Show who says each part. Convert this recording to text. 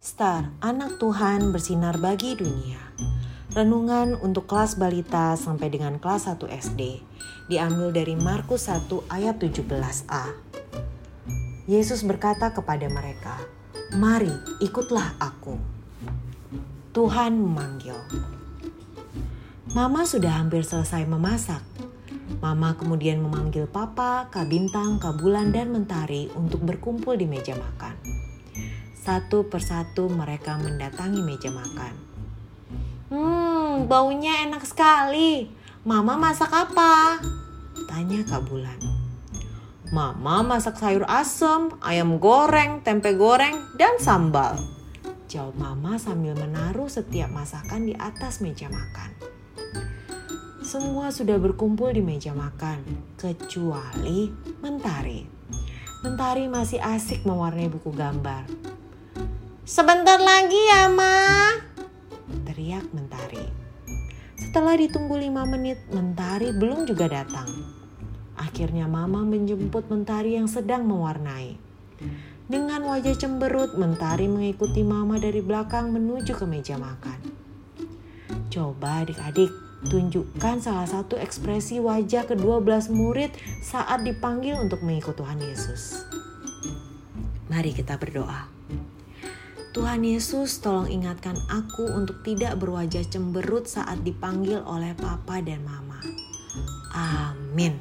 Speaker 1: Star, anak Tuhan bersinar bagi dunia. Renungan untuk kelas balita sampai dengan kelas 1 SD diambil dari Markus 1 ayat 17a. Yesus berkata kepada mereka, "Mari, ikutlah aku." Tuhan memanggil. Mama sudah hampir selesai memasak. Mama kemudian memanggil Papa, Kak Bintang, Kak Bulan, dan Mentari untuk berkumpul di meja makan. Satu persatu mereka mendatangi meja makan. Hmm, baunya enak sekali. Mama masak apa? Tanya Kak Bulan. Mama masak sayur asem, ayam goreng, tempe goreng, dan sambal. Jawab Mama sambil menaruh setiap masakan di atas meja makan. Semua sudah berkumpul di meja makan, kecuali Mentari. Mentari masih asik mewarnai buku gambar. Sebentar lagi ya, Ma. Teriak Mentari. Setelah ditunggu lima menit, Mentari belum juga datang. Akhirnya Mama menjemput Mentari yang sedang mewarnai. Dengan wajah cemberut, Mentari mengikuti Mama dari belakang menuju ke meja makan. Coba adik-adik, tunjukkan salah satu ekspresi wajah kedua belas murid saat dipanggil untuk mengikut Tuhan Yesus. Mari kita berdoa. Tuhan Yesus tolong ingatkan aku untuk tidak berwajah cemberut saat dipanggil oleh papa dan mama. Amin.